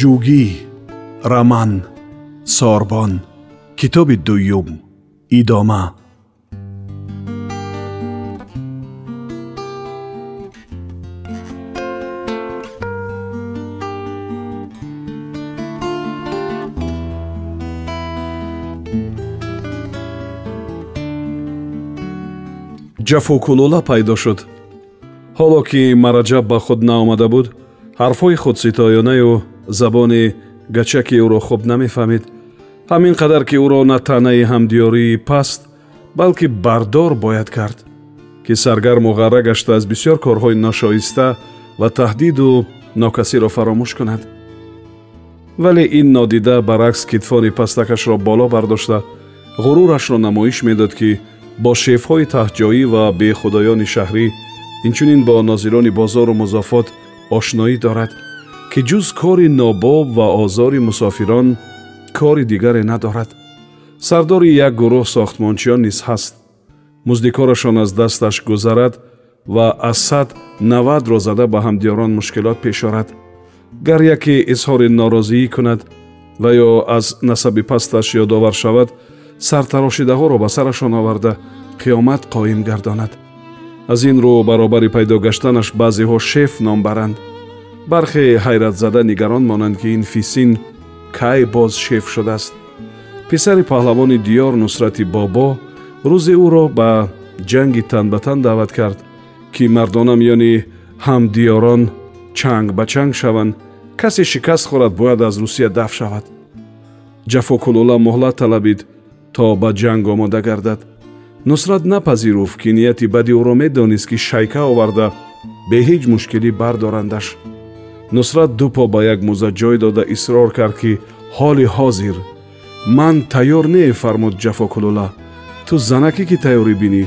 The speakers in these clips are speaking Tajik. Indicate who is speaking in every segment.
Speaker 1: ҷугӣ раман сорбон китоби дуюм идома. Ҷафукулула пайдо шуд. Ҳоло ки мараҷаб ба худ наомада буд ҳарфҳои худситоёнаю забони гачаки ӯро хуб намефаҳмид. ҳамин қадар ки ӯро на таънаи ҳамдиёрии паст балки бардор бояд кард ки саргарму ғарра гашта аз бисьёр корҳои ношоиста ва таҳдиду нокасиро фаромӯш кунад. Вале ин нодида баръакс китфони пастакашро боло бардошта ғурурашро намоиш медод ки бо шефҳои таҳҷоӣ ва бехудоёни шаҳрӣ инчунин бо нозирони бозору музофот ошноӣ дорад ки ҷуз кори нобоб ва озори мусофирон кори дигаре надорад. Сардори як гурӯҳ сохтмончиён низ ҳаст. Муздикорашон аз дасташ гузарад ва аз сад навадро зада ба ҳамдиёрон мушкилот пеш орад. Гар яке изҳори норозиӣ кунад ва ё аз насаби пасташ ёдовар шавад сартарошидаҳоро ба сарашон оварда қиёмат қоим гардонад. Аз ин рӯ баробари пайдо гаштанаш баъзеҳо шеф ном баранд бархе ҳайратзада нигарон монанд ки ин фисин кай боз шеф шудааст. Писари паҳлавони диёр нусрати бобо рӯзе ӯро ба ҷанги танбатан даъват кард ки мардона миёни ҳамдиёрон чанг ба чанг шаванд. Касе шикаст хӯрад бояд аз русия даф шавад. Ҷафокулула муҳлат талабид то ба ҷанг омода гардад. Нусрат напазируфт ки нияти бади ӯро медонист ки шайка оварда бе ҳеҷ мушкилӣ бардорандаш нусрат ду по ба як мӯза ҷой дода исрор кард ки ҳоли ҳозир ман тайёр не фармуд ҷафокулула ту занакӣ ки тайёрӣ бинӣ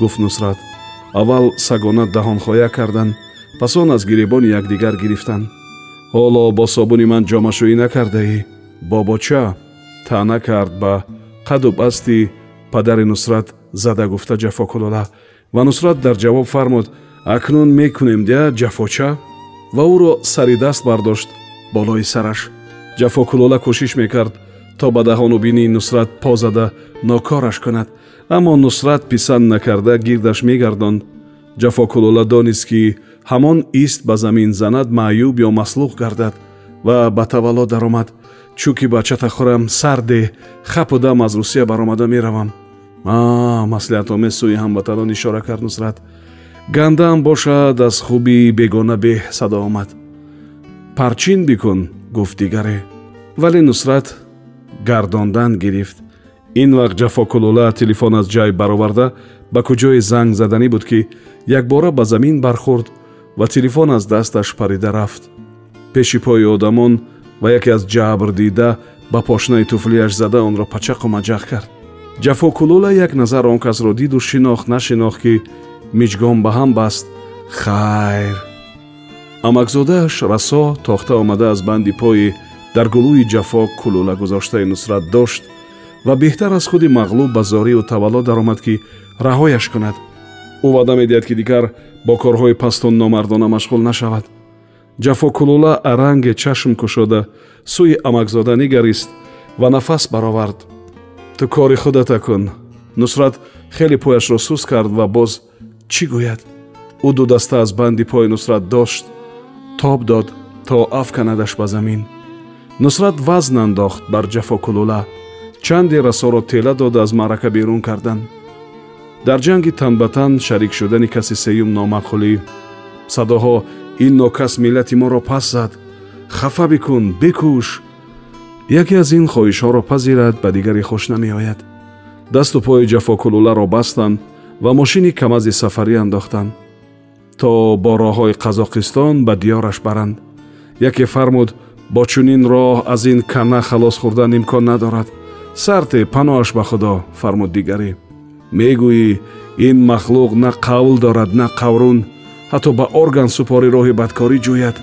Speaker 1: гуфт нусрат. Аввал сагона даҳонхоя карданд пас он аз гиребони якдигар гирифтанд ҳоло бо собуни ман ҷомашӯӣ накардаӣ? Бобоча таъна кард ба қаду басти падари нусрат зада гуфта ҷафокулола ва нусрат дар ҷавоб фармуд акнун мекунем дия ҷафоча ва ӯро сари даст бардошт болои сараш. Ҷафокулола кӯшиш мекард то ба даҳону бини нусрат по зада нокораш кунад. Аммо нусрат писанд накарда гирдаш мегардонд ҷафокулола донист ки ҳамон ист ба замин занад маъюб ё маслух гардад ва ба тавалло даромад. Чунки бачата хӯрам сарде хапу дам аз русия баромада меравам. Маслиҳатомез сӯи ҳамватанон ишора кард нусрат гандаам бошад аз хуби бегона беҳ садо омад. Парчин бикун гуфт дигаре. Вале нусрат гардондан гирифт. Ин вақт ҷафокулула телефон аз ҷайб бароварда ба куҷое занг заданӣ буд ки якбора ба замин бархӯрд ва телефон аз дасташ парида рафт. Пеши пои одамон ва яке аз ҷабр дида ба пошнаи туфлиаш зада онро пачақу маҷақ кард. Ҷафокулула як назар он касро диду шинохт нашинохт ки миҷгон ба ҳам баст хайр! Амакзодааш расо тохта омада аз банди пои дар гулӯи ҷафо кулула гузоштаи нусрат дошт ва беҳтар аз худи мағлуб ба зорию тавалло даромад ки раҳояш кунад. Ӯ ваъда медиҳад ки дигар бо корҳои пасту номардона машғул нашавад. Ҷафокулула аранге чашм кушода сӯи амакзода нигарист ва нафас баровард. Ту кори худата кун. Нусрат хеле пояшро сус кард ва боз чӣ гӯяд ӯ ду даста аз банди пои нусрат дошт тоб дод то афканадаш ба замин нусрат вазн андохт бар ҷафокулула чанде расоро тела дода аз маърака берун карданд дар ҷанги танбатан шарик шудани каси сеюм номаъқулӣ садоҳо ин нокас миллати моро пас зад хафа бикун бикӯш яке аз ин хоҳишҳоро пазирад ба дигаре хуш намеояд дасту пои ҷафокулуларо бастанд ва мошини камази сафарӣ андохтанд. То бо роҳҳои қазоқистон ба диёраш баранд. Яке фармуд бо чунин роҳ аз ин кана халос хӯрдан имкон надорад. Сарте паноҳаш ба худо фармуд дигарӣ мегӯӣ ин махлуқ на қавл дорад на қаврун. Ҳатто ба орган супори роҳи бадкорӣ ҷӯяд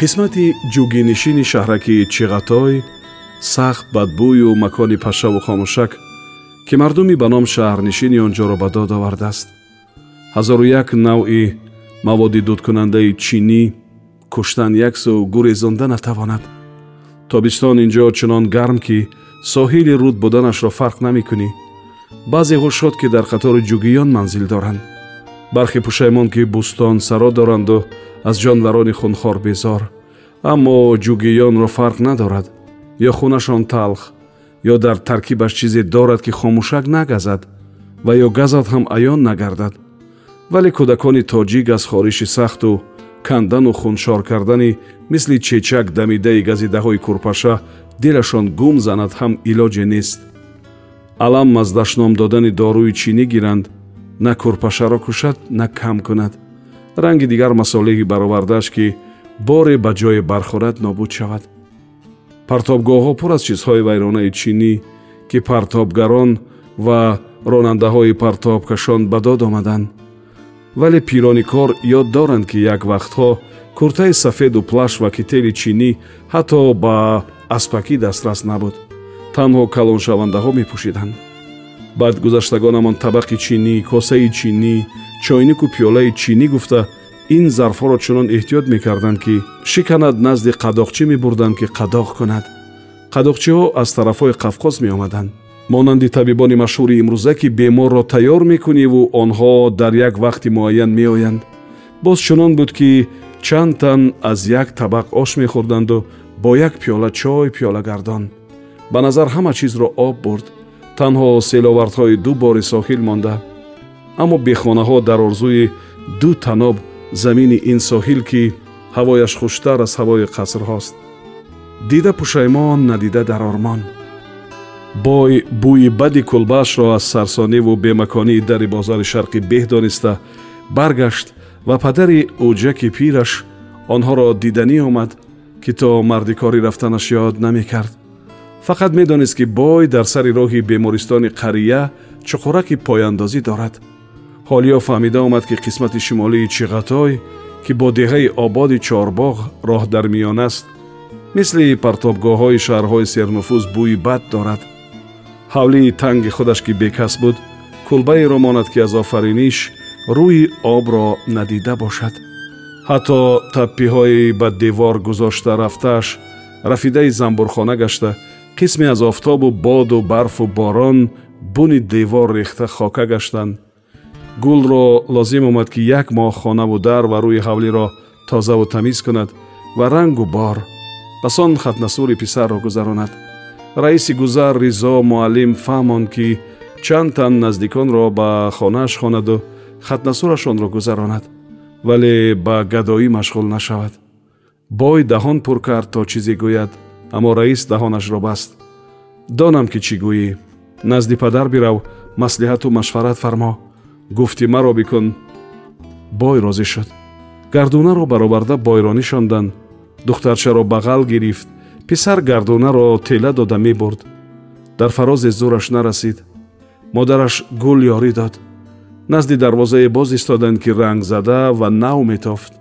Speaker 1: қисмати ҷугинишини шаҳраки чиғатой сахт бадбӯю макони пашаву хомӯшак ки мардуми ба ном шаҳрнишини он ҷоро ба дод овардааст. ҳазору як навъи маводи дудкунандаи чинӣ куштан як су гурезонда натавонад. Тобистон ин ҷо чунон гарм ки соҳили руд буданашро фарқ намекунӣ. Баъзе ғушот ки дар қатори ҷугиён манзил доранд. Бархе пушаймон ки бӯстон саро доранду аз ҷонварони хунхор безор. Аммо ҷугиёнро фарқ надорад ё хунашон талх ё дар таркибаш чизе дорад ки хомӯшак нагазад ва ё газад ҳам аён нагардад. Вале кӯдакони тоҷик аз хориши сахту кандану хуншор кардани мисли чечак дамидаи газидаҳои курпаша дилашон гум занад ҳам илоҷе нест. Алам аз дашном додани доруи чинӣ гиранд на курпашаро кушад на кам кунад. Ранги дигар масолеҳи баровардааш ки боре ба ҷое бархӯрад нобуд шавад партобгоҳҳо пур аз чизҳои вайронаи чинӣ ки партобгарон ва ронандаҳои партобкашон ба дод омаданд. Вале пирони кор ёд доранд ки як вақтҳо куртаи сафеду плаш ва кители чинӣ ҳатто ба аспакӣ дастрас набуд. Танҳо калоншавандаҳо мепӯшиданд. Баъд гузаштагонамон табақи чинӣ косаи чинӣ чойнику пиёлаи чинӣ гуфта ин зарфҳоро чунон эҳтиёт мекарданд ки шиканад назди қадоқчӣ мебурданд ки қадоқ кунад. қадоқчиҳо аз тарафҳои қавқоз меомаданд. Монанди табибони машҳури имрӯза ки беморро тайёр мекуниву онҳо дар як вақти муайян меоянд. Боз чунон буд ки чанд тан аз як табақ ош мехӯрданду бо як пиёла чой пиёлагардон ба назар ҳама чизро об бурд. Танҳо селовардҳои ду бори соҳил монда. Аммо бехонаҳо дар орзуи ду таноб замини ин соҳил ки ҳавояш хуштар аз ҳавои қасрҳост дида пушаймон надида дар ормон бой бӯи бади кулбаашро аз сарсониву бемаконии дари бозари шарқӣ беҳ дониста баргашт ва падари уҷаки пираш онҳоро диданӣ омад ки то мардикорӣ рафтанаш ёд намекард. фақат медонист ки бой дар сари роҳи бемористони қария чуқураки пояндозӣ дорад ҳолиё фаҳмида омад ки қисмати шимолии чиғатой ки бо деҳаи ободи чорбоғ роҳ дар миён аст мисли партобгоҳҳои шаҳрҳои сернуфуз бӯи бад дорад. Ҳавлии танги худаш ки бекас буд кулбаеро монад ки аз офариниш рӯи обро надида бошад. Ҳатто таппиҳои ба девор гузошта рафтааш рафидаи замбурхона гашта қисме аз офтобу боду барфу борон буни девор рехта хока гаштанд гулро лозим омад ки як моҳ хонаву дар ва рӯи ҳавлиро тозаву тамиз кунад ва рангу бор. Пасон хатнасури писарро гузаронад раиси гузар ризо муаллим фаҳмонд ки чанд тан наздиконро ба хонааш хонаду хатнасурашонро гузаронад вале ба гадоӣ машғул нашавад. Бой даҳон пур кард то чизе гӯяд аммо раис даҳонашро баст. Донам ки чӣ гӯӣ? Назди падар бирав маслиҳату машварат фармо гуфтӣ маро бикун бой розӣ шуд гардунаро бароварда бойро нишонданд духтарчаро бағал гирифт. Писар гардунаро тела дода мебурд. Дар фарозе зӯраш нарасид. Модараш гул ёрӣ дод. Назди дарвозае боз истоданд ки рангзада ва нав метофт.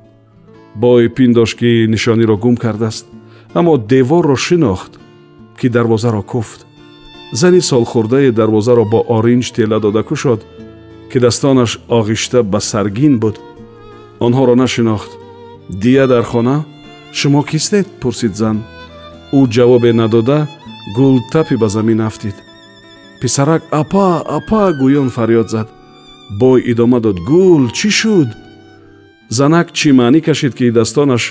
Speaker 1: Бой пиндошт ки нишониро гум кардааст. Аммо деворро шинохт ки дарвозаро куфт. Зани солхӯрдае дарвозаро бо оринҷ тела дода кушод ки дастонаш оғишта ба саргин буд. Онҳоро нашинохт. Дия дар хона? Шумо кистед пурсид зан. Ӯ ҷавобе надода гул тапи ба замин афтид. Писарак апа апа гӯён фарёд зад. Бой идома дод гул чӣ шуд? Занак чӣ маънӣ кашид ки дастонаш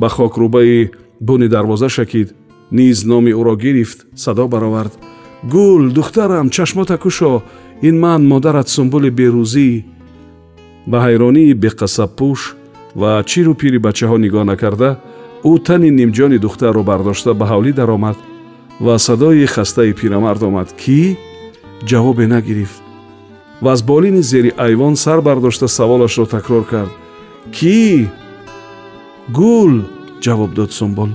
Speaker 1: ба хокрӯбаи буни дарвоза шакид? Низ номи ӯро гирифт садо баровард. Гул духтарам чашмота кушо ин ман модарат сумбули берӯзӣ ба ҳайронии беқасабпӯш ва чиру пири бачаҳо нигоҳ накарда ӯ тани нимҷони духтарро бардошта ба ҳавлӣ даромад ва садои хастаи пирамард омад кӣ ҷавобе нагирифт ва аз болини зери айвон сар бардошта саволашро такрор кард. Кӣ гул? ҷавоб дод сумбул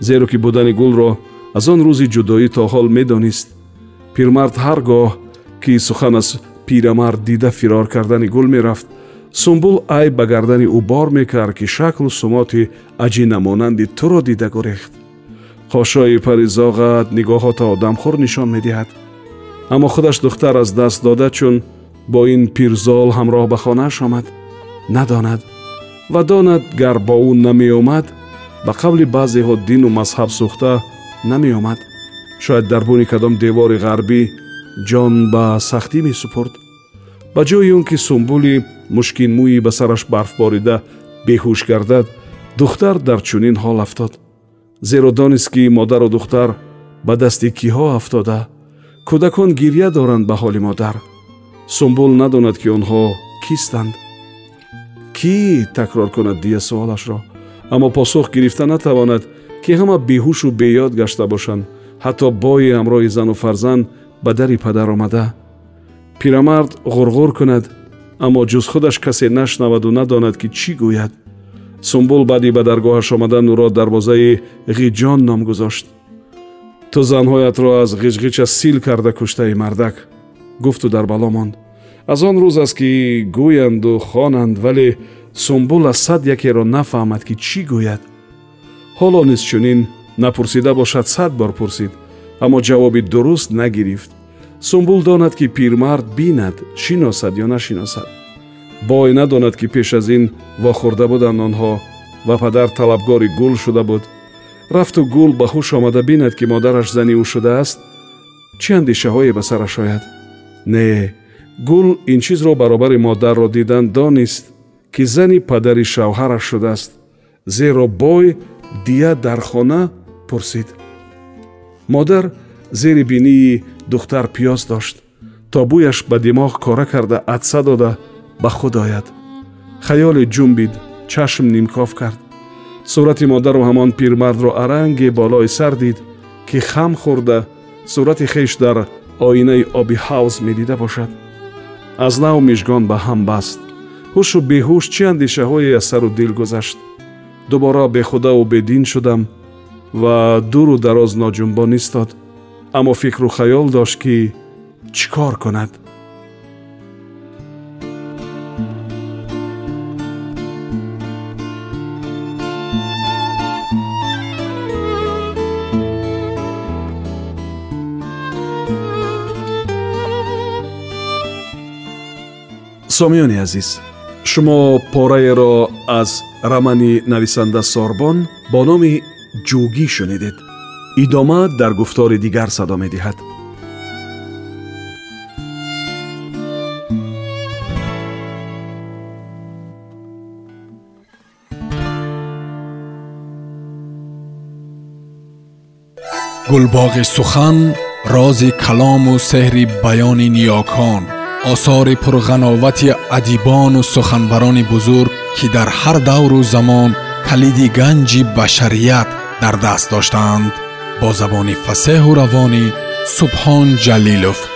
Speaker 1: зеро ки будани гулро аз он рӯзи ҷудоӣ то ҳол медонист. Пирмард ҳар гоҳ ки сухан аз пирамард дида фирор кардани гул мерафт сумбул айб ба гардани ӯ бор мекард ки шаклу сумоти аҷинамонанди туро дида гурехт. Қошои паризоғат нигоҳото одамхӯр нишон медиҳад. Аммо худаш духтар аз даст дода чун бо ин пирзол ҳамроҳ ба хонааш омад надонад ва донад гар бо ӯ намеомад ба қавли баъзеҳо дину мазҳаб сӯхта намеомад. Шояд дар буни кадом девори ғарбӣ ҷон ба сахтӣ месупурд ба ҷои он ки сумбули мушкинмӯйи ба сараш барф борида беҳуш гардад духтар дар чунин ҳол афтод. Зеро донист ки модару духтар ба дасти киҳо афтода? Кӯдакон гирья доранд ба ҳоли модар? Сумбул надонад ки онҳо кистанд. Кӣ такрор кунад дия суолашро? Аммо посух гирифта натавонад ки ҳама беҳушу беёд гашта бошанд. Ҳатто бои ҳамроҳи зану фарзанд ба дари падар омада. Пирамард ғурғур кунад аммо ҷуз худаш касе нашнаваду надонад ки чӣ гӯяд. Сумбул баъди ба даргоҳаш омадан ӯро дарвозаи ғиҷон ном гузошт. Ту занҳоятро аз ғиҷғича сил карда куштаи мардак гуфту дар бало монд. Аз он рӯз аст ки гӯянду хонанд вале сумбул аз сад якеро нафаҳмад ки чӣ гӯяд. Ҳоло низ чунин напурсида бошад сад бор пурсид аммо ҷавоби дуруст нагирифт. Сумбул донад ки пирмард бинад шиносад ё нашиносад. Бой надонад ки пеш аз ин вохӯрда буданд онҳо ва падар талабгори гул шуда буд. Рафту гул ба хуш омада бинад ки модараш зани ӯ шудааст чӣ андешаҳое ба сараш ояд? Не гул ин чизро баробари модарро дидан донист ки зани падари шавҳараш шудааст. Зеро бой дия дар хона пурсид модар зери бинии духтар пиёз дошт. То бӯяш ба димоғ кора карда адса дода ба худ ояд. Хаёле ҷумбид чашм нимкоф кард. Сурати модару ҳамон пирмардро аранге болои сар дид ки хам хӯрда сурати хеш дар оинаи оби ҳавз медида бошад. Аз нав мижгон ба ҳам баст. Ҳушу беҳуш чӣ андешаҳое аз сару дил гузашт? Дубора бехудаву бедин шудам ва дуру дароз ноҷунбон истод. Аммо фикру хаёл дошт ки чӣ кор кунад? Сомиёни азиз шумо пораеро аз рамани нависанда сорбон бо номи ҷӯгӣ шунидед идома дар гуфтори дигар садо медиҳад
Speaker 2: гулбоғи сухан рози калому сеҳри баёни ниёкон осори пурғановати адибону суханбарони бузург ки дар ҳар давру замон калиди ганҷи башарият дар даст доштаанд бо забони фасеҳу равонӣ субҳон ҷалилов